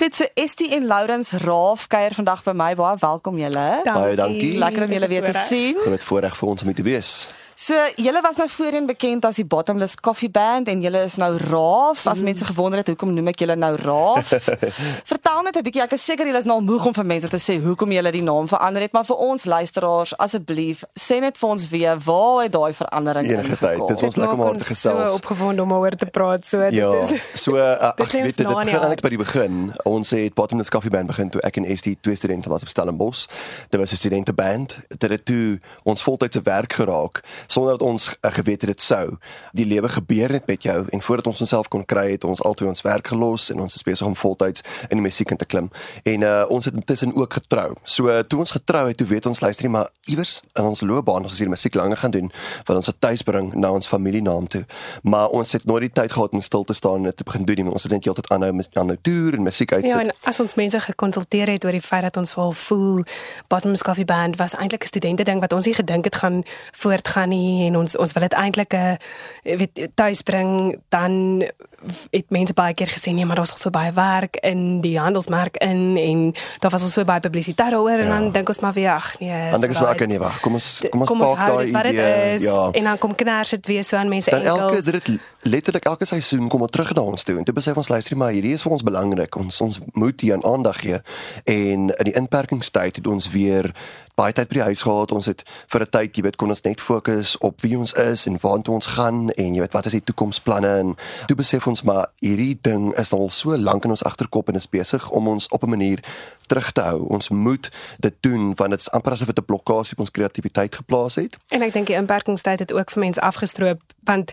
Goed, so Estie en Lourens Raaf kuier vandag by my. Baie welkom julle. Baie dankie. Lekker om julle weer te sien. Groot voorreg vir ons om hier te wees. So, julle was nou voorheen bekend as die Bottomless Coffee Band en julle is nou Raaf. As mm. mense gewonder het hoekom noem ek julle nou Raaf? Vertel net 'n bietjie. Ek is seker julle is nou moeg om vir mense te sê hoekom julle die naam verander het, maar vir ons luisteraars, asseblief, sê net vir ons weer waar het daai verandering ingekom? Dit is ons lekker om oor te gesels. So opgewonde om oor te praat. So ja, dit is So uh, ag, weet dit, dit begin eintlik by die begin. Ons het Bottomless Coffee Band begin toe ek en SD twee studente was op Stellenbosch. Dit was 'n studenteband. Dit het toe ons voltydse werk geraak sonder dat ons uh, geweet het dit sou. Die lewe gebeur net met jou en voordat ons onsself kon kry het ons altyd ons werk gelos en ons is besig om voltyds in die musiek in te klim. En uh, ons het intussen ook getrou. So uh, toe ons getrou het, toe weet ons luister nie maar iewers in ons loopbaan ons hier musiek langer gaan doen, wat ons tuis bring na ons familienaam toe. Maar ons het nooit die tyd gehad om stil te staan en te begin doen nie. Ons het net heeltyd aanhou met aan nou toer en musiek uitsit. Ja, en as ons mense gekonsulteer het oor die feit dat ons wel voel Bottoms Coffee Band was eintlik 'n studente ding wat ons nie gedink het gaan voortgaan nie en ons ons wil dit eintlik 'n uh, weet tuis bring. Dan het mense baie keer gesê nee maar daar's so baie werk in die handelsmerk in en daar was al so baie publisiteit daaroor. Ja. en dan dink ons maar weer ag nee dan dink ons maar ek nee wag kom ons kom ons kom ons paak daai idee ja. en dan kom kners dit weer so aan mense dan enkels. elke dit letterlik elke seisoen kom ons terug na ons toe en toe besef ons luister maar hierdie is vir ons belangrik. Ons ons moet hier aandag gee. En in die inperkingstyd het ons weer baie tyd by die huis gehad. Ons het vir 'n tyd, jy weet, kon ons net fokus op wie ons is en waartoe ons gaan en jy weet wat is die toekomsplanne en toe besef ons maar hierdie ding is al so lank in ons agterkop en is besig om ons op 'n manier terug te hou. Ons moet dit doen want dit is amper asof dit 'n blokkade op ons kreatiwiteit geplaas het. En ek dink die inperkingstyd het ook vir mense afgestroop want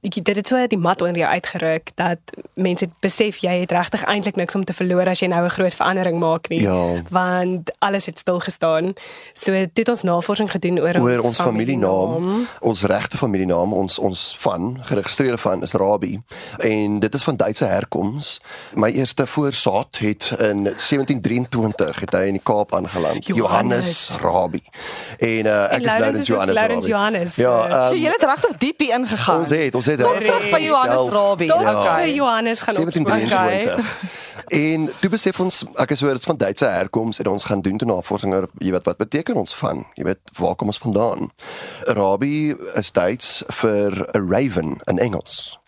dit het so die mat onder jou uitgeruk dat mense besef jy het regtig eintlik niks om te verloor as jy nou 'n groot verandering maak nie ja. want alles het stil gestaan. So dit ons navorsing gedoen oor, oor ons, ons familienaam, ons regte familienaam, ons ons van geregistreerde van is Rabbi en dit is van Duitse herkoms. My eerste voorsaat het in 1723 het hy in die Kaap aangeland. Johannes, Johannes Rabbi. En uh, ek en is Laurens Johannes. Laurens Johannes. Ja, um, jy het regtig diep ingegaan. Ons het, ons het terug by Johannes Rabbi. Ja. Okay. Johannes gaan op 1723. En toe besef ons ek is oor dit van Duitse herkoms en ons gaan doen toe navorsing oor jy weet wat beteken ons van jy weet waar kom ons vandaan Rabbi is Duits vir 'n raven in Engels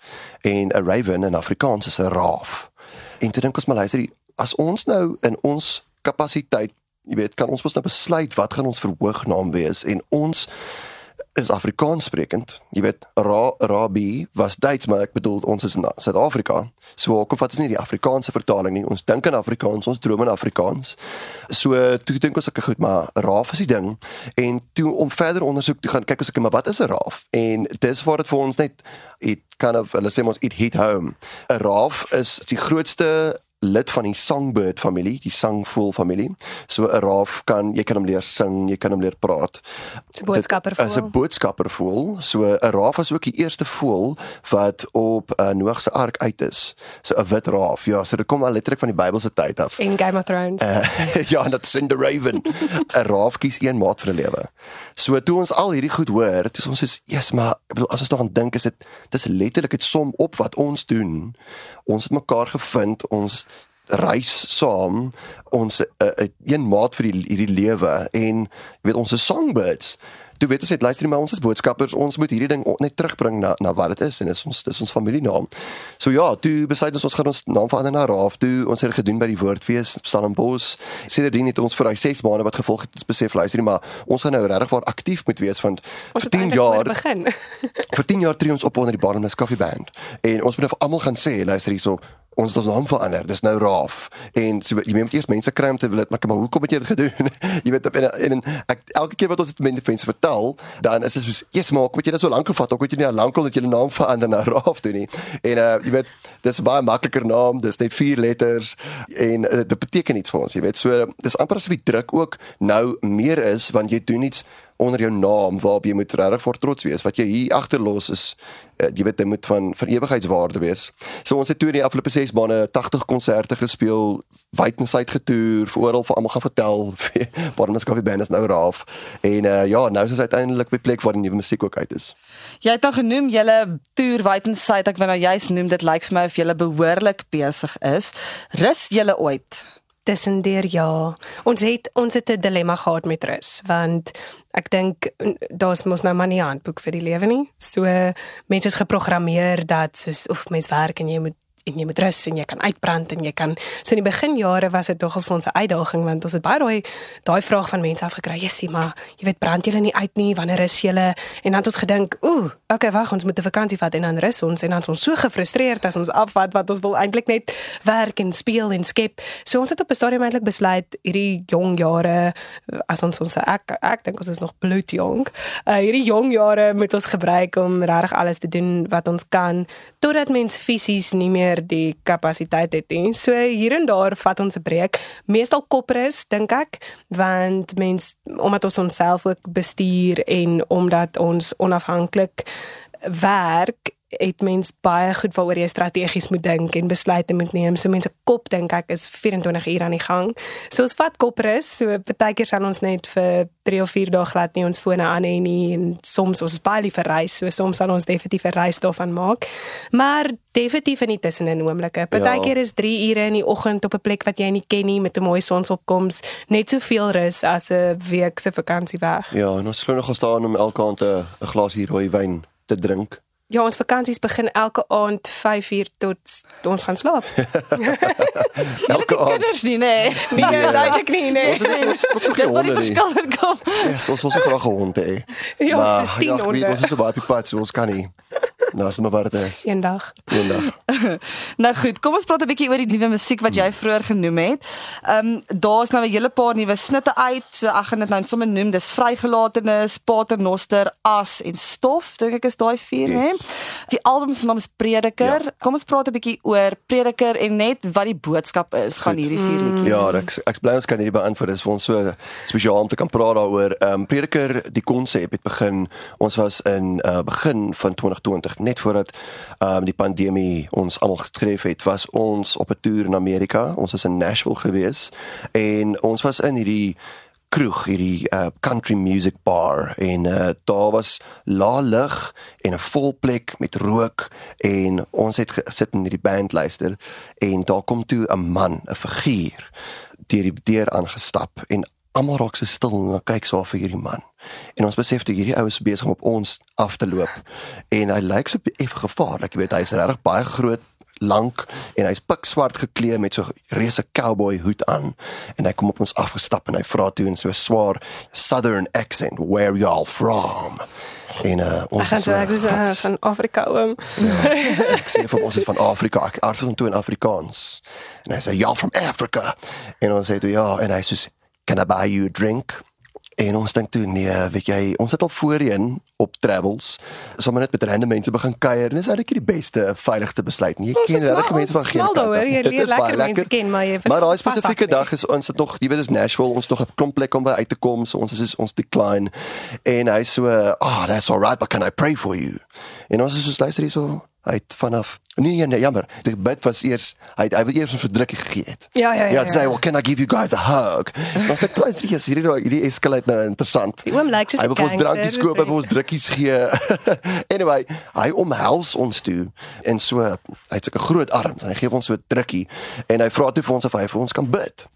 en 'n raven in Afrikaans is 'n raaf en toe dink ons maar luister as ons nou in ons kapasiteit jy weet kan ons mos nou besluit wat gaan ons verhoognaam wees en ons is Afrikaans sprekend. Jy weet, Ra Rabbi was Duits, maar ek bedoel ons is in Suid-Afrika. So hoekom vat ons nie die Afrikaanse vertaling nie? Ons dink in Afrikaans, ons droom in Afrikaans. So toe dink ons ek goed, maar Raaf is die ding. En toe om verder ondersoek te gaan, kyk ons ek maar wat is 'n Raaf? En dis waar dit vir ons net it kind of hulle sê ons it hit home. 'n Raaf is die grootste lid van die songbird familie, die sangvoël familie. So 'n raaf kan jy kan hom leer sing, jy kan hom leer praat. 'n Boodskappervoël. Is 'n boodskappervoël. So 'n raaf was ook die eerste voël wat op uh, Noag se ark uit is. So 'n wit raaf. Ja, so dit kom al letterlik van die Bybelse tyd af. In Game of Thrones. Uh, ja, is in the Raven. 'n Raaf kies een maat vir 'n lewe. So toe ons al hierdie goed hoor, dis ons is, "Ja, yes, maar ek bedoel as ons daaraan dink, is dit dis letterlik dit som op wat ons doen. Ons het mekaar gevind, ons reis saam ons 'n uh, uh, een maat vir die hierdie lewe en jy weet ons is songbirds Jy weet as jy luister maar ons is boodskappers ons moet hierdie ding net terugbring na na wat dit is en is ons dis ons familienaam. So ja, toe besluit ons ons gaan ons naam verander na Raaf toe. Ons het gedoen by die Woordfees Stellenbosch. Sedertdien het ons vir daai 6 maande wat gevolg het ons besef luister maar ons gaan nou regtig waar aktief moet wees want ons vir 10 jaar begin. vir 10 jaar tree ons op onder die Barnabas Coffee Band en ons moet nou almal gaan sê luister hierso ons het ons naam verander. Dis nou Raaf. En so jy moet eers mense kry om te wil dit, maar maar hoekom het jy dit gedoen? jy weet en, en, en ek, elke keer wat ons dit met mense vertel, dan is dit soos, "Jesus, maar hoekom het jy dit so lank gevat? Hoekom het jy nie al lank al dat jy die naam verander na Raaf doen nie?" En uh jy weet, dis 'n baie makliker naam. Dis net vier letters en uh, dit beteken iets vir ons, jy weet. So dis amper asof die druk ook nou meer is want jy doen iets onder jou naam waarop jy moet regtig voor trots wees. Wat jy hier agterlos is uh, jy weet dit moet van van ewigheidswaarde wees. So ons het toe in die afgelope 6 maande 80 konserte gespeel, wyd en suid getoer, vir oral vir almal gaan vertel waar ons Coffee Band is nou raaf. En uh, ja, nou is ons uiteindelik by plek waar die nuwe musiek ook uit is. Jy het dan genoem julle toer wyd en suid. Ek wil nou juist noem dit lyk vir my of julle behoorlik besig is. Rus julle ooit? Tussendeur ja. Ons het ons het 'n dilemma gehad met rus want ek dink daar's mos nou maar nie 'n handboek vir die lewe nie. So mense is geprogrammeer dat soos oef mens werk en jy moet en jy moet rus en jy kan uitbrand en jy kan so in die beginjare was dit tog as vir ons 'n uitdaging want ons het baie daai daai vraag van mense afgekry jessie maar jy weet brand julle nie uit nie wanneer is julle? En dan het ons gedink ooh okay wag ons moet 'n vakansie vat en dan rus ons. En dan is ons so gefrustreerd as ons afvat wat ons wil eintlik net werk en speel en skep. So ons het op 'n stadium eintlik besluit hierdie jong jare as ons ons ek ek dink ons is nog bloed jong uh, hierdie jong jare moet ons gebruik om regtig alles te doen wat ons kan totdat mens fisies nie meer meer die kapasiteit het nie. So hier en daar vat ons 'n breek. Meestal koprus dink ek, want mens omdat ons onsself ook bestuur en omdat ons onafhanklik werk het mens baie goed waaroor jy strategies moet dink en besluite moet neem. So mense kop dink ek is 24 uur aan die gang. So ons vat koprus, so partykeer sal ons net vir 3 of 4 dae glad nie ons fone aan hê nie en soms ons baie liever reis, so soms sal ons definitief 'n reis daarvan maak. Maar definitief in die tussenin oomblikke. Partykeer ja. is 3 ure in die oggend op 'n plek wat jy nie ken nie met 'n mooi sonsopkoms, net soveel rus as 'n week se vakansie weg. Ja, en ons glo nog gestaan om elke aand 'n glasie rooi wyn te drink. Ja, ons vakansies begin elke aand 5uur tot ons gaan slaap. elke aand. Kinders nie, nee. Nee, nee duidelik nie, nee. Ons het nog nie verskil kom. Ja, ons was ook graag honde, hè. Ja, ons is 10 honde. Ja, ons is so baie op pad, so ons kan nie. Nou as dit maar waar dit is. Eendag. Eendag. nou goed, kom ons praat 'n bietjie oor die nuwe musiek wat jy vroeër genoem het. Ehm um, daar's nou 'n hele paar nuwe snitte uit. So ek gaan dit nou sommer noem. Dis Vrygelatenes, Paternoster, As en Stof. Dink ek is daai vier, hè. Die album se naam is Prediker. Ja. Kom ons praat 'n bietjie oor Prediker en net wat die boodskap is goed. van hierdie vier liedjies. Ja, ek ek bly ons kan hierdie beantwoord. Dit is vir ons so spesiaal om te kan praat daaroor. Ehm um, Prediker, die konsep het begin. Ons was in uh begin van 2020 net voordat ehm um, die pandemie ons almal getref het, was ons op 'n toer in Amerika. Ons was in Nashville gewees en ons was in hierdie kroeg, hierdie uh, country music bar en uh, daar was lae lig en 'n vol plek met rook en ons het gesit in hierdie band luister en daar kom toe 'n man, 'n figuur deur die deur aangestap en almal raak so stil en kyk so vir hierdie man. En ons besef dat hierdie ou is besig om op ons af te loop. En hy lyk so effe gevaarlik, jy weet, hy's regtig baie groot lank en hy's pikswart geklee met so 'n reuse cowboy hoed aan. En hy kom op ons afgestap en hy vra toe in so 'n swaar southern accent where you all from? En uh, ons gaan sê ek is uh, van Afrika oom. Ja, ek sê vir ons is van Afrika. Ek antwoord toe in Afrikaans. En hy sê y'all from Africa. En ons sê toe ja. En hy sê can I buy you a drink? En ons dink toe nee, weet jy, ons het al voorheen op travels, sommer net met rande mense begin kuier en dis eintlik die beste, veiligste besluit. Jy ken regtig mense van geen kant. Dit is baie lekker mense ken maar jy. Maar daai spesifieke dag is ons het nog, jy weet, is Nashville, ons nog 'n klomp plek om by uit te kom, so ons is ons decline. En hy so, "Ah, oh, that's all right, but can I pray for you?" En ons is so luister hier so hy het vanaf nee nee, nee jammer. Die bid was eers hy hy het eers 'n verdrukking gegee het. Ja ja ja ja. sê well can i give you guys a hug? Dan sê klein sê hierdie hierdie escalate nou interessant. Die oom lyk soos 'n gangster hy wil ons drankies koop hy wil ons drukkies gee. Anyway hy omhels ons toe en so hy het sulke groot arms en hy gee ons so 'n drukkie en hy vra toe vir ons of hy vir ons kan bid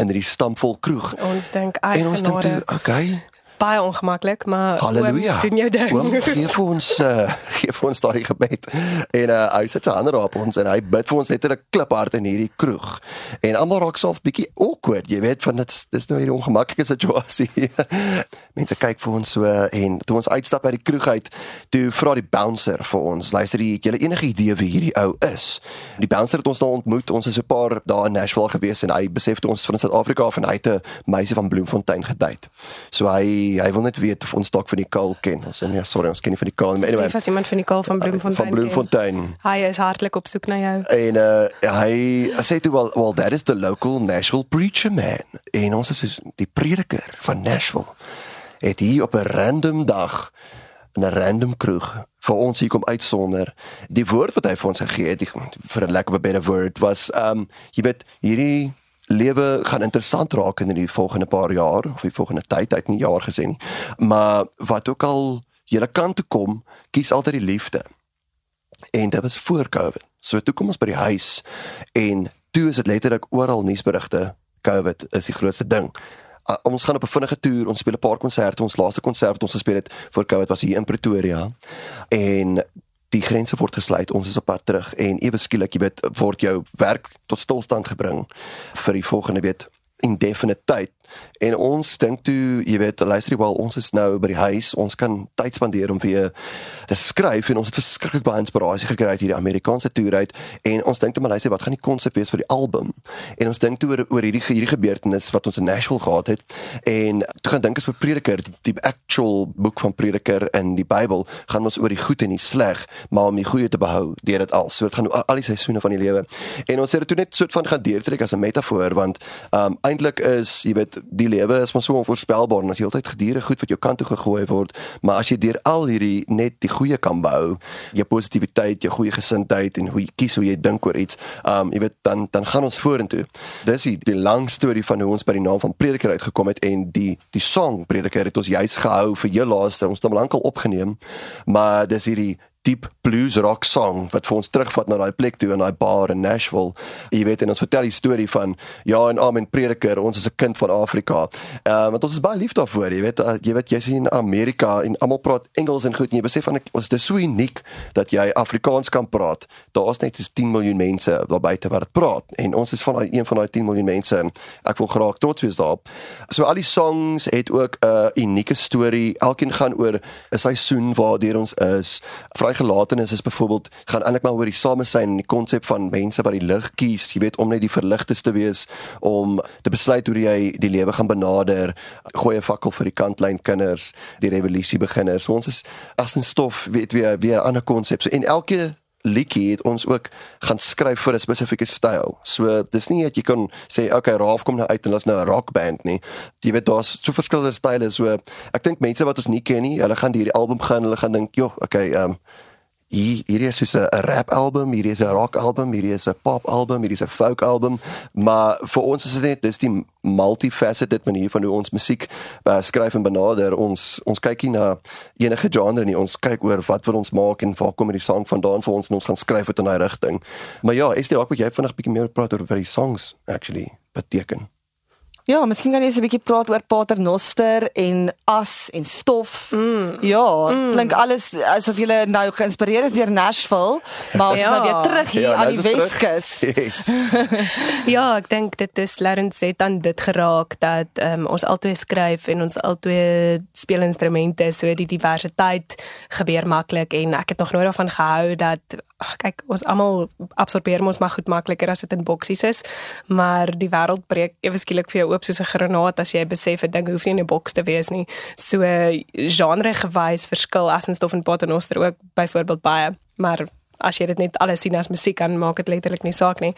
in hierdie stampvol kroeg. Ons dink ai en ons dink toe okay baie ongemaklik, maar Halleluja. doen jou ding. Oom, gee vir ons uh, gee vir ons daai gebed. En uh, hy sit sy hande op ons en hy bid vir ons net 'n kliphart in hierdie kroeg. En almal raak self bietjie awkward, jy weet, van dit dis nou hierdie ongemaklike situasie. Mense kyk vir ons so en toe ons uitstap uit die kroeg uit, toe vra die bouncer vir ons, luister jy, het jy enige idee wie hierdie ou is? Die bouncer het ons nou ontmoet. Ons is 'n paar dae in Nashville gewees en hy besef toe ons van Suid-Afrika af en hy het 'n meisie van Bloemfontein gedate. So hy hy wil net weet of ons dalk van die Kaal ken. Ons sê nee, sorry, ons ken nie van die Kaal nie. Anyway, as iemand van die Kaal van Bloemfontein. Van Bloemfontein. Hy is hartlik op soek na jou. En uh hy sê toe wel, well that is the local Nashville preacher man. En ons is die prediker van Nashville. het hier op 'n random dag in 'n random kroeg vir ons hier kom uitsonder. Die woord wat hy vir ons gegee het, die, vir 'n lekker beter woord was um jy weet hierdie lewe gaan interessant raak in die volgende paar jaar of die volgende tyd, uit 'n jaar gesê nie. Maar wat ook al jy kan toe kom, kies altyd die liefde. En dit was voor Covid. So toe kom ons by die huis en toe is dit letterlik oral nuusberigte. Covid is die grootste ding. Uh, ons gaan op 'n vinnige toer, ons speel 'n paar konserte. Ons laaste konsert wat ons gespeel het voor Covid was hier in Pretoria. En die grense word gesluit. Ons is op pad terug en ewe skielik, jy weet, word jou werk tot stilstand gebring vir die volgende weet indefinite tyd. En ons dink toe, jy weet, luister jy wel, ons is nou by die huis, ons kan tyd spandeer om weer te skryf en ons het verskriklik baie inspirasie gekry uit hierdie Amerikaanse toer uit en ons dink toe maar luister, wat gaan die konsep wees vir die album? En ons dink toe oor, oor hierdie hierdie gebeurtenis wat ons in Nashville gehad het en toe gaan dink ons vir Prediker, die, die actual boek van Prediker in die Bybel, gaan ons oor die goed en die sleg, maar om die goeie te behou deur dit al. So dit gaan al, die seisoene van die lewe. En ons het dit toe net soort van gaan deurtrek as 'n metafoor want um eintlik is, jy weet, die lewe is maar so onvoorspelbaar en as jy altyd gedurende goed wat jou kant toe gegooi word, maar as jy deur al hierdie net die goeie kan behou, jou positiwiteit, jou goeie gesindheid en hoe jy kies hoe jy dink oor iets, um jy weet dan dan gaan ons vorentoe. Dis die, die lang storie van hoe ons by die naam van Prediker uitgekom het en die die song Prediker het ons juis gehou vir jou laaste, ons het hom lankal opgeneem, maar dis hierdie diep blues rock song wat vir ons terugvat na daai plek toe in daai bar in Nashville. Jy weet en ons vertel die storie van ja en amen prediker, ons is 'n kind van Afrika. Ehm uh, want ons is baie lief daarvoor, jy weet uh, jy weet jy's in Amerika en almal praat Engels en goed en jy besef van ons is so uniek dat jy Afrikaans kan praat. Daar's net is 10 miljoen mense daar buite wat dit praat en ons is van daai een van daai 10 miljoen mense en ek wil graag trots wees daarop. So al die songs het ook 'n uh, unieke storie. Elkeen gaan oor 'n seisoen waar deur ons is. Vry vrygelatenis is byvoorbeeld gaan eintlik maar oor die samesyn en die konsep van mense wat die lig kies, jy weet om net die verligtes te wees om te besluit hoe jy die lewe gaan benader, gooi 'n fakkel vir die kantlyn kinders, die revolusie beginners. Ons is as 'n stof weet weer weer 'n ander konsep. So en elke liedjie het ons ook gaan skryf vir 'n spesifieke styl. So dis nie dat jy kan sê okay, Raaf kom nou uit en ons nou 'n rockband nie. Jy weet daar's so verskillende style so ek dink mense wat ons nie ken nie, hulle gaan hierdie album gaan, hulle gaan dink, "Joh, okay, ehm um, hier hierdie is soos 'n rap album, hierdie is 'n rock album, hierdie is 'n pop album, hierdie is 'n folk album, maar vir ons is dit net dis die multifaceted manier van hoe ons musiek uh, skryf en benader. Ons ons kyk nie na enige genre nie. Ons kyk oor wat wil ons maak en waar kom die sang vandaan vir ons en ons gaan skryf dit in daai rigting. Maar ja, dit dalk wat jy vinnig bietjie meer praat oor wat die songs actually beteken? Ja, miskien kan jy eens 'n bietjie praat oor Paternoster en as en stof. Mm. Ja, mm. klink alles asof jy nou geïnspireer is deur Nashville, maar ons ja. nou weer terug hier ja, aan die Weskus. Yes. ja, ek dink dit is Lawrence het dan dit geraak dat um, ons altoe skryf en ons altoe speel instrumente, so die diversiteit gebeur maklik en ek het nog nooit daarvan gehou dat ag kyk, ons almal absorbeer mos maar goed makliker as dit in boksies is, maar die wêreld breek ewe skielik vir jou oop soos 'n granaat as jy besef 'n ding hoef nie in 'n boks te wees nie. So genre gewys verskil Assenstof en Paternoster ook byvoorbeeld baie, maar as jy dit net alles sien as musiek kan maak dit letterlik nie saak nie.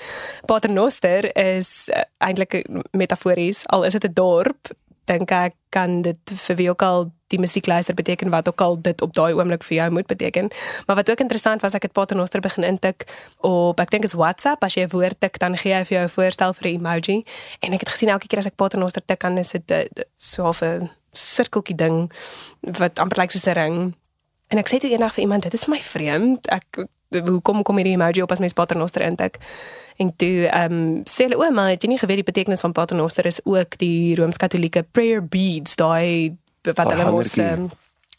Paternoster is uh, eintlik metafories al is dit 'n dorp dink ek kan dit vir wie ook al die musiekluister beteken wat ook al dit op daai oomblik vir jou moet beteken. Maar wat ook interessant was ek het Paternoster begin intik op ek dink is WhatsApp as jy 'n woord tik dan gee hy vir jou 'n voorstel vir 'n emoji en ek het gesien elke keer as ek Paternoster tik dan is dit eh, so 'n sirkeltjie ding wat amper lyk soos 'n ring. En ek sê toe eendag vir iemand dit is my vreemd. Ek hoekom kom hierdie emoji op as mens Paternoster intik? En toe ehm um, sê hulle o, maar het jy nie geweet die betekenis van Paternoster is ook die Rooms-Katolieke prayer beads, daai wat hulle mos um,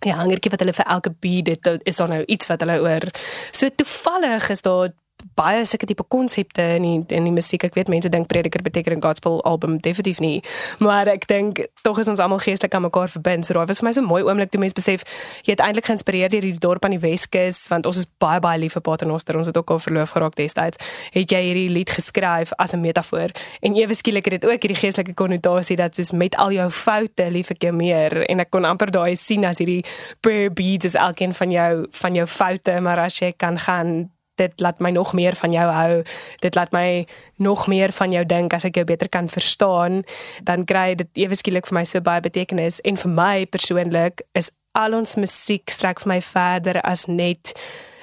ja, hangertjie wat hulle vir elke bead het, is daar nou iets wat hulle oor. So toevallig is daar baie sulke tipe konsepte in die, in die musiek. Ek weet mense dink prediker beteken 'n gospel album definitief nie, maar ek dink tog is ons almal geestelik aan mekaar verbind. So daai was vir my so 'n mooi oomblik toe mense besef jy het eintlik geïnspireer deur die dorp aan die Weskus want ons is baie baie lief vir Paternoster. Ons het ook al verloof geraak destyds. Het jy hierdie lied geskryf as 'n metafoor en ewe skielik het dit ook hierdie geestelike konnotasie dat soos met al jou foute lief ek jou meer en ek kon amper daai sien as hierdie prayer beads is elkeen van jou van jou foute, maar as jy kan gaan dit laat my nog meer van jou hou. Dit laat my nog meer van jou dink as ek jou beter kan verstaan, dan kry dit ewe skielik vir my so baie betekenis en vir my persoonlik is al ons musiek strek vir my verder as net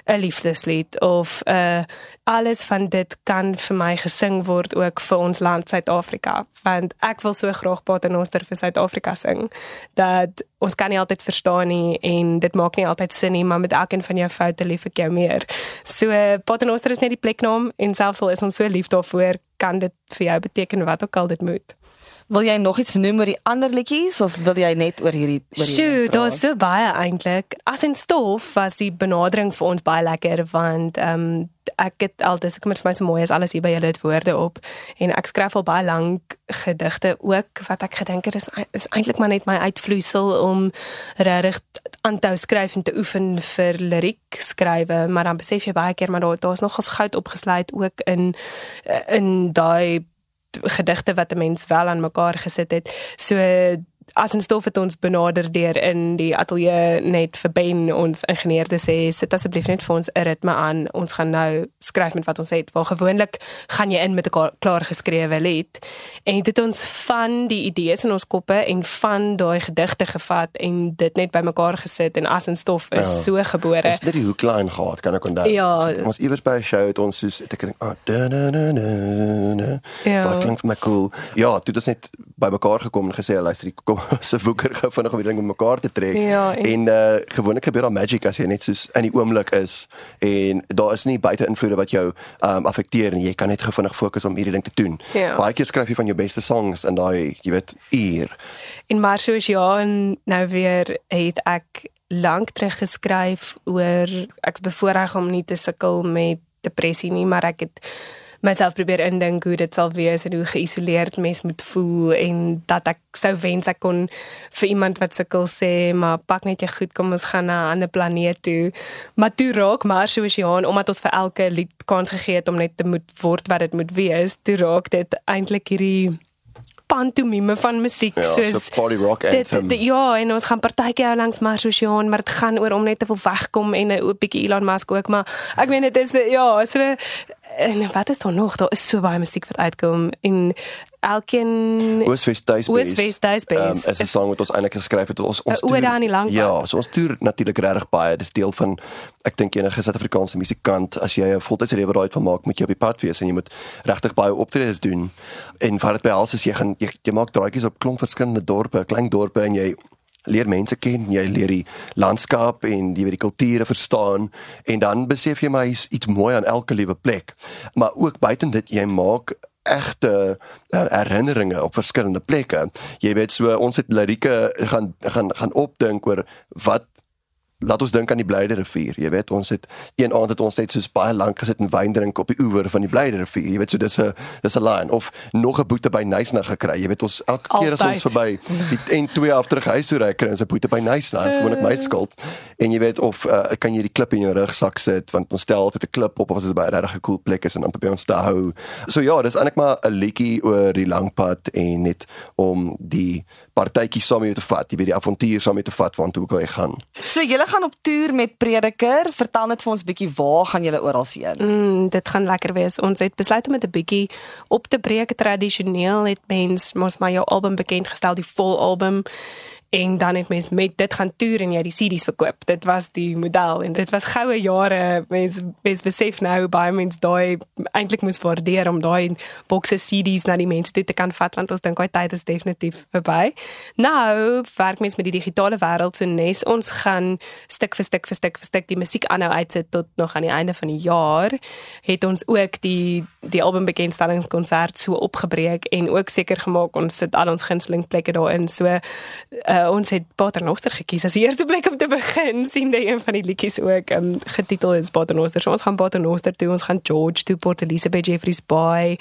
'n liefdeslied of uh alles van dit kan vir my gesing word ook vir ons land Suid-Afrika want ek wil so graag Paternoster vir Suid-Afrika sing dat ons kan nie altyd verstaan nie en dit maak nie altyd sin nie maar met elkeen van jou foute lief ek jou meer. So Paternoster is net die pleknaam en selfs al is ons so lief daarvoor kan dit vir jou beteken wat ook al dit moet. Wil jy nog iets noem oor die ander liedjies of wil jy net oor hierdie oor hierdie? Sjoe, daar's so baie eintlik. As in stof was die benadering vir ons baie lekker want ehm um, ek het altyd ek kom vir my so mooi as alles hier by julle het woorde op en ek skryf al baie lank gedigte ook wat ek gedink het is is eintlik maar net my uitvloeisel om regtig aan te skryf en te oefen vir liriek skrywe maar dan besef jy baie keer maar daar daar's nog as goud opgesluit ook in in daai gedigte wat 'n mens wel aan mekaar gesit het. So as 'n stof het ons benader deur in die ateljee net vir Ben ons ingenieur te sê sit asseblief net vir ons 'n ritme aan. Ons gaan nou skryf met wat ons het. Waar gewoonlik gaan jy in met 'n klaar geskrewe lied. En dit ons van die idees in ons koppe en van daai gedigte gevat en dit net bymekaar gesit en as 'n stof is ja. so gebore. Ons het die hoekline gehad kan ek onthou. Ja. ons iewers by 'n show het ons soos ek dink ah da na na na ja. dit klink vir my cool. Ja dit het net bymekaar gekom en gesê luister kom se woeker gou vinnig om die ding om mekaar te trek. Ja, en en uh, gewoonlik gebeur daar magic as jy net soos in die oomblik is en daar is nie buite invloede wat jou um affekteer en jy kan net gou vinnig fokus om hierdie ding te doen. Ja. Baie keer skryf jy van jou beste songs in daai jy weet uur. En maar soos ja en nou weer het ek lank terug geskryf oor ek's bevoorreg om nie te sukkel met depressie nie, maar ek het myself probeer indink hoe dit sal wees en hoe geïsoleerd mens moet voel en dat ek sou wens ek kon vir iemand wat sukkel sê maar pak net jy goed kom ons gaan na 'n ander planeet toe maar toe raak maar soos Johan omdat ons vir elke lied kans gegee het om net te moet word wat dit moet wees toe raak dit eintlik hierdie pantomime van musiek ja, soos so party rock anthem. Dit, dit, ja, en ons gaan partytjie hou langs Mars Oceaan, maar dit gaan oor om net te wil wegkom en 'n bietjie Elon Musk ook, maar ek meen dit is ja, so en wat is daar nog? Daar is so baie musiek wat uitkom en elkeen Ooswes Duisbes. Ooswes Duisbes. Um, is 'n sang wat ons eintlik geskryf het ons ons oor aan die lang. Ja, so ons toer natuurlik regtig baie. Dis deel van ek dink enige Suid-Afrikaanse musikant as jy 'n voltydse lewe daai van maak, moet jy op die pad wees en jy moet regtig baie optredes doen. En wat dit behels is jy gaan jy, jy maak draaitjies op klomp verskillende dorpe, klein dorpe en jy leer mense ken, jy leer die landskap en jy weet die kulture verstaan en dan besef jy maar iets, iets mooi aan elke liewe plek. Maar ook buiten dit jy maak egte uh, herinneringe op verskillende plekke. Jy weet so ons het lirieke gaan gaan gaan opdink oor wat laat ons dink aan die Blyde rivier. Jy weet, ons het een aand het ons net soos baie lank gesit en wyn drink op die oewer van die Blyde rivier. Jy weet, so dis 'n dis 'n line of nog 'n boete by Nysna gekry. Jy weet, ons elke keer as ons verby die en twee af terug huis toe ry, kry ons 'n boete by Nysna. Dis gewoonlik my skuld. En jy weet of uh, kan jy die klip in jou rugsak sit want ons stel altyd 'n klip op of as dit by 'n regtig cool plek is en dan probeer ons daar hou. So ja, dis eintlik maar 'n liedjie oor die lang pad en net om die partytjie saam met jou te vat, jy weet die avontuur saam met te vat waartoe jy gaan. So julle gaan op toer met Prediker. Vertel net vir ons bietjie waar gaan julle oral heen? Mm, dit gaan lekker wees. Ons het besluit om met 'n bietjie op te breek tradisioneel het mens mos maar jou album bekend gestel, die vol album en dan het mens met dit gaan toer en jy die CD's verkoop. Dit was die model en dit was goue jare. Mens mens besef nou baie mense daai eintlik moes waardeer om daai bokse CD's na die mense toe te kan vat want ons dink daai tyd is definitief verby. Nou werk mens met die digitale wêreld so nes ons gaan stuk vir stuk vir stuk vir stuk die musiek aanhou uitsit tot nog aan die einde van die jaar het ons ook die die album bekendstellingskonsert so opgebreek en ook seker gemaak ons sit al ons gunsteling plekke daarin. So uh, uh, ons het Paternoster gekies as eerste plek om te begin sien dat een van die liedjies ook um, getitel is Paternoster. So ons gaan Paternoster toe, ons gaan George toe, Port Elizabeth, Jeffreys Bay.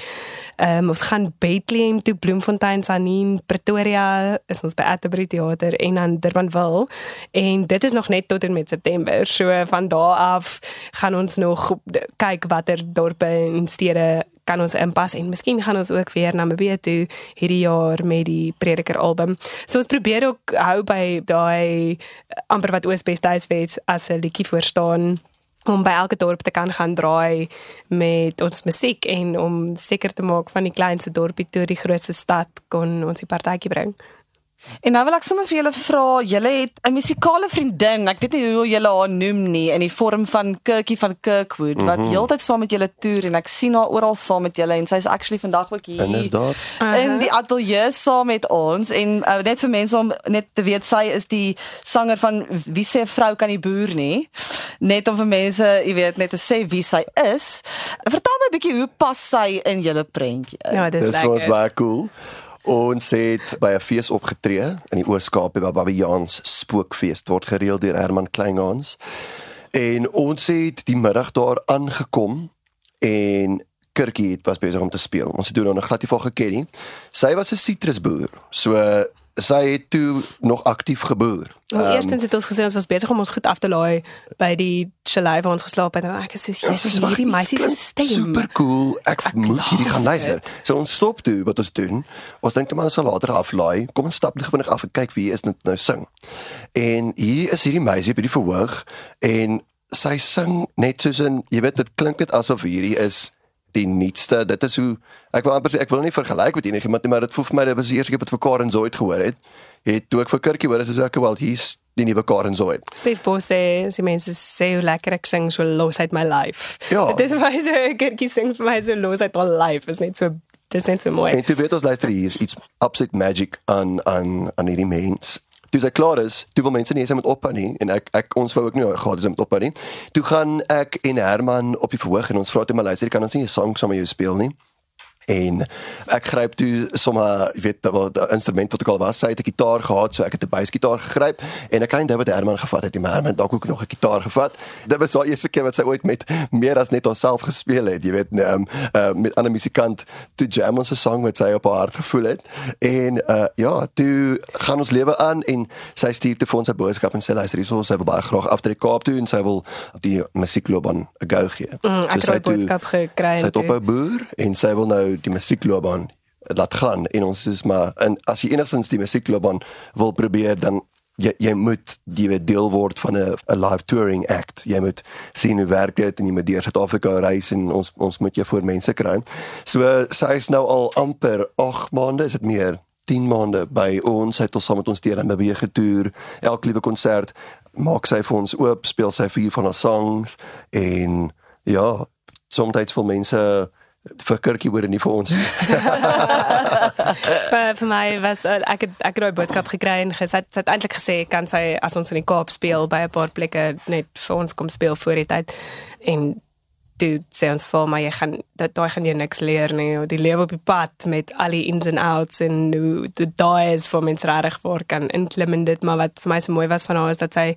Um, ons gaan Bethlehem toe, Bloemfontein, Sanin, Pretoria, is ons by Atterbury Theater en dan Durbanville. En dit is nog net tot en met September. So van daar af gaan ons nog kyk watter dorpe en stede kan ons inpas en miskien gaan ons ook weer na Namibia toe hierdie jaar met die Prediker album. So ons probeer ook hou by daai amper wat Oosbes Duiswes as 'n liedjie voor staan om by elke dorp te kan gaan draai met ons musiek en om seker te maak van die kleinste dorpie tot die grootste stad kon ons die partytjie bring. En nou wil ek sommer vir julle vra, julle het 'n musikale vriendin, ek weet nie hoe julle haar noem nie, in die vorm van Kirkie van Kirkwood mm -hmm. wat Mhm. heeltyd saam met julle toer en ek sien haar oral saam met julle en sy's actually vandag ook hier. Inderdaad. In die ateljee saam met ons en uh, net vir mense om net te weet sy is die sanger van Wie sê vrou kan die boer nie. Net om vir mense, jy weet, net te sê wie sy is. Vertel my 'n bietjie hoe pas sy in julle prentjie? Ja, dis Dis was lekker. baie cool. Ons het by 'n fees opgetree in die Oos-Kaap by Babiaans Spookfees word gereël deur Herman Kleingans. En ons het die middag daar aangekom en Kirkie het was besig om te speel. Ons het toe nog glad nie van geken nie. Sy was 'n sitrusboer. So sy het toe nog aktief geboer. Wel, Ehm, eerstens het ons gesê ons was besig om ons goed af te laai by die chalet waar ons geslaap het en ek is so Ja, yes, wag, hierdie meisie se stem. Super cool. Ek, moet hierdie gaan luister. So ons stop toe wat ons doen. Ons dink net maar ons sal later aflaai. Kom ons stap net vinnig af en kyk wie is dit nou sing. En hier is hierdie meisie by die verhoog en sy sing net soos 'n jy weet dit klink net asof hierdie is die nuutste. Dit is hoe ek wil amper sê ek wil nie vergelyk met enigiemand nie, maar dit voel vir my dit was die eerste keer wat vir Karen Zoid gehoor het. Het toe ek vir Kirkie hoor, is ek wel hier's die nuwe Karen Zoid. Steve Bos sê, die mense sê hoe lekker ek sing, so los uit my life. Ja. Dit is my so 'n kerkie sing vir my so los uit my life. Is net so dis net so mooi. En toe weet ons luister hier is iets absolute magic aan aan aan hierdie mens. Toe sy klaar is, toe wil mense nie eens met ophou nie en ek ek ons wou ook nie gehad het om met ophou nie. Toe gaan ek en Herman op die verhoog en ons vra toe maar luister, kan ons nie 'n sang saam met jou speel nie? En ek gryp toe sommer, jy weet, wat die instrument wat ek al was, sy het 'n gitaar gehad, so ek het 'n basgitaar gegryp en ek kan dit wat Herman gevat het, die Herman dalk ook nog 'n gitaar gevat. Dit was haar eerste keer wat sy ooit met meer as net onsself gespeel het, jy weet, um, uh, met 'n ander musikant toe jam ons 'n sang wat sy op haar hart gevoel het. En uh ja, toe gaan ons lewe aan en sy stuur te vir ons 'n boodskap en sê luister hierso, sy wil baie graag af ter Kaap toe en sy wil die musiekloopbaan 'n go gee. Mm, het sy daai toe- boodskap gekry Sy het toe. op 'n boer en sy wil nou die musiekloopbaan laat gaan en ons is maar en as jy enigstens die musiekloopbaan wil probeer dan jy jy moet jy weet deel word van 'n 'n live touring act. Jy moet sien hoe werk dit en jy moet deur Suid-Afrika reis en ons ons moet jou voor mense kry. So sy is nou al amper 8 maande, is dit meer 10 maande by ons. Sy het ons saam met ons deur en beweeg getoer. Elke liewe konsert maak sy vir ons oop, speel sy vier van haar songs en ja, soms vir mense vir Kirkie hoor en nie vir ons nie. vir, vir my was uh, ek het ek het daai boodskap gekry en gesê sy het eintlik gesê kan sy as ons in die Kaap speel by 'n paar plekke net vir ons kom speel voor die tyd? En toe sê ons vir my jy gaan dat daai gaan jy niks leer nie. Die lewe op die pad met al die ins and outs en hoe dit daai is vir mense reg voor kan inklim in dit. Maar wat vir my so mooi was van haar is dat sy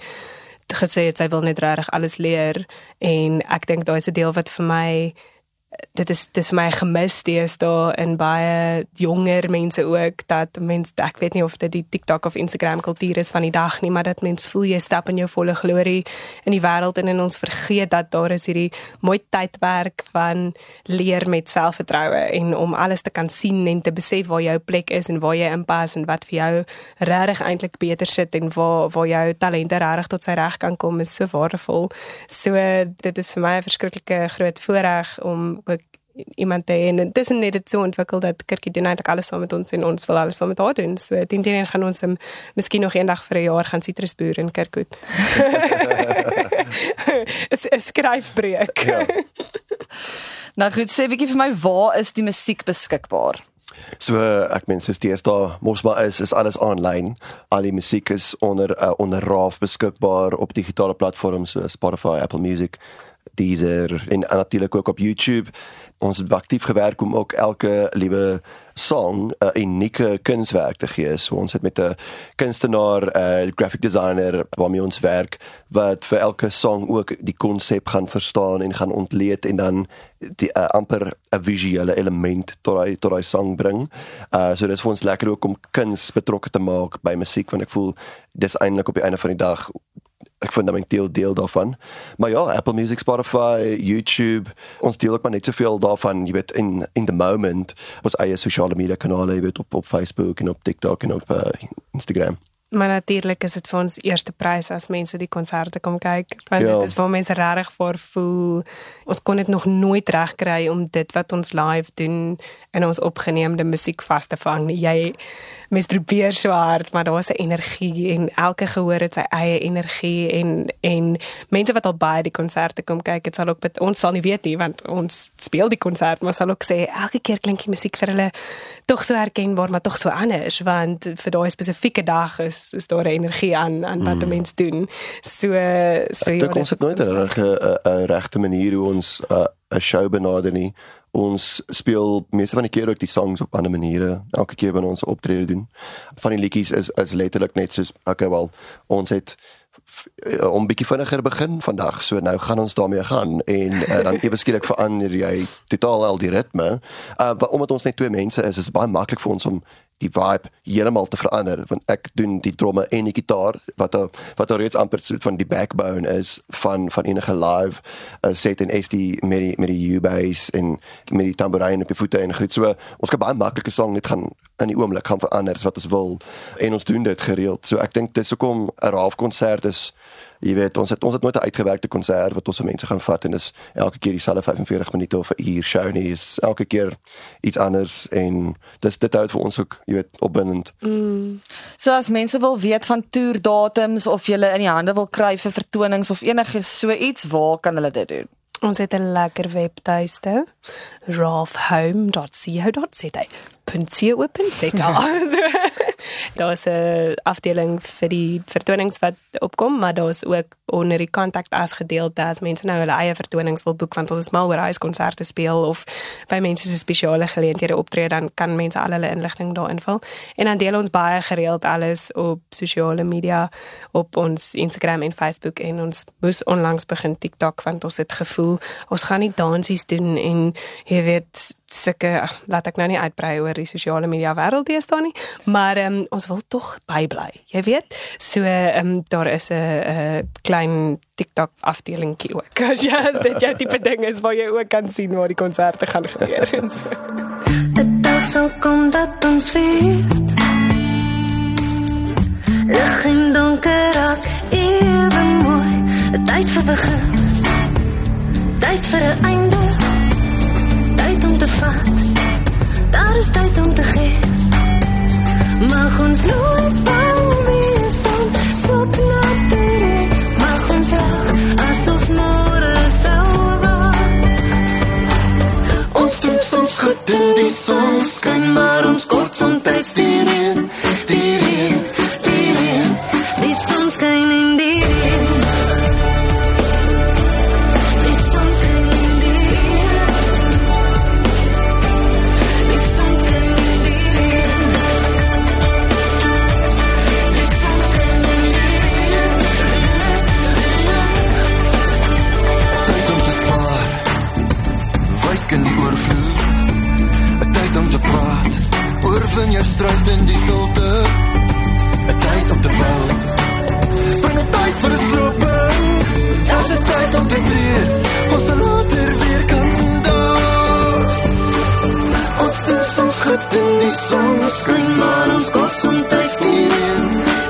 gesê het sy wil net regtig alles leer en ek dink daai is 'n deel wat vir my dit is dis vir my gemis deesdae in baie jonger mense ook dat mense ek weet nie of dit die TikTok of Instagram kultuur is van die dag nie maar dat mense voel jy stap in jou volle glorie in die wêreld en in ons vergeet dat daar is hierdie mooi tydperk van leer met selfvertroue en om alles te kan sien en te besef waar jou plek is en waar jy inpas en wat vir jou regtig eintlik beter sit en waar waar jou talente regtig tot sy reg kan kom is so waardevol. So dit is vir my 'n verskriklike groot voorreg om ook iemand te hê en dit is net dit so ontwikkel dat Kirkie doen eintlik alles saam met ons en ons wil alles saam met haar doen. So teen teen gaan ons miskien nog eendag vir 'n jaar gaan sitrusboer in Kirkwood. is 'n skryfbreek. Ja. Nou goed, sê bietjie vir my, waar is die musiek beskikbaar? So ek meen soos deesdae mos maar is is alles aanlyn. Al die musiek is onder uh, onder RAF beskikbaar op digitale platforms soos Spotify, Apple Music, Deezer en natuurlik ook op YouTube. Ons het aktief gewerk om ook elke liewe song 'n unieke kunswerk te gee. So ons het met 'n kunstenaar, 'n graphic designer waarmee ons werk wat vir elke song ook die konsep gaan verstaan en gaan ontleed en dan die uh, amper 'n visuele element tot hy tot hy song bring. Uh so dis vir ons lekker ook om kuns betrokke te maak by musiek want ek voel dis eintlik op die einde van die dag ek fundamenteel deel daarvan. Maar ja, Apple Music, Spotify, YouTube, ons deel ook maar net soveel daarvan, jy weet in in the moment, ons eie sosiale media kanale, jy weet op op Facebook en op TikTok en op uh, Instagram. Maar natuurlik is dit vir ons eerste prys as mense die konserte kom kyk, want Ja. dit is waar mense regtig vir voel. Ons kon dit nog nooit regkry om dit wat ons live doen in ons opgeneemde musiek vas te vang. Jy mens probeer so hard, maar daar is 'n energie en elke gehoor het sy eie energie en en mense wat al baie die konserte kom kyk, dit sal ook met ons sal nie weet nie want ons speel die konsert, maar sal ook sê elke keer klink die musiek vir hulle tog so herkenbaar, maar tog so anders want vir daai spesifieke dag is is daar 'n energie aan aan wat 'n mens doen. So so Ek dink ons het nooit 'n regte regte manier hoe ons 'n uh, show benader nie. Ons speel meeste van die keer ook die songs op ander maniere. Elke keer wanneer ons optrede doen, van die liedjies is is letterlik net soos okay wel, ons het uh, om bietjie vinniger begin vandag. So nou gaan ons daarmee gaan en uh, dan ewe skielik verander jy totaal al die ritme. Uh omdat ons net twee mense is, is dit baie maklik vir ons om die vibe heeltemal te verander want ek doen die tromme en die gitaar wat er, wat er reeds amper soort van die backbone is van van enige live uh, set en SD met die met die U-bass en met die tamboerijn op die voete en goed. So ons kan baie maklike song net gaan in die oomblik gaan verander wat ons wil en ons doen dit gereeld. So ek dink dis hoekom 'n raaf konsert is jy weet ons het ons het nooit 'n uitgewerkte konsert wat ons vir mense gaan vat en dis elke keer dieselfde 45 minute of 'n uur show nie is elke keer iets anders en dis dit hou vir ons ook jy weet opwindend. So as mense wil weet van toerdatums of jy in die hande wil kry vir vertonings of enige so iets, waar kan hulle dit doen? Ons het 'n lekker webtuiste, ralphome.co.za. .co.za. Daar's 'n afdeling vir die vertonings wat opkom, maar daar's ook onder die kontak as gedeelte as mense nou hulle eie vertonings wil boek want ons is mal oor huiskonserte speel of by mense se spesiale geleenthede optree dan kan mense al hulle inligting daar invul. En dan deel ons baie gereeld alles op sosiale media op ons Instagram en Facebook en ons moes onlangs begin TikTok want ons het gevoel ons gaan nie dansies doen en jy weet sulke laat ek nou nie uitbrei oor die sosiale media wêreld deesdae nie, maar um, ons wil tog bybly. Jy weet, so um, daar is 'n klein TikTok afdelingkie ook. As jy as dit jou tipe ding is waar jy ook kan sien waar die konserte gaan gebeur en so. Die dag sal kom dat ons weet Lig en donker raak ewe mooi 'n Tyd vir begin Tyd vir 'n einde te vat. Daar is tyd om te gee. Mag ons nooit soms goed in die son skyn maar ons kop soms reën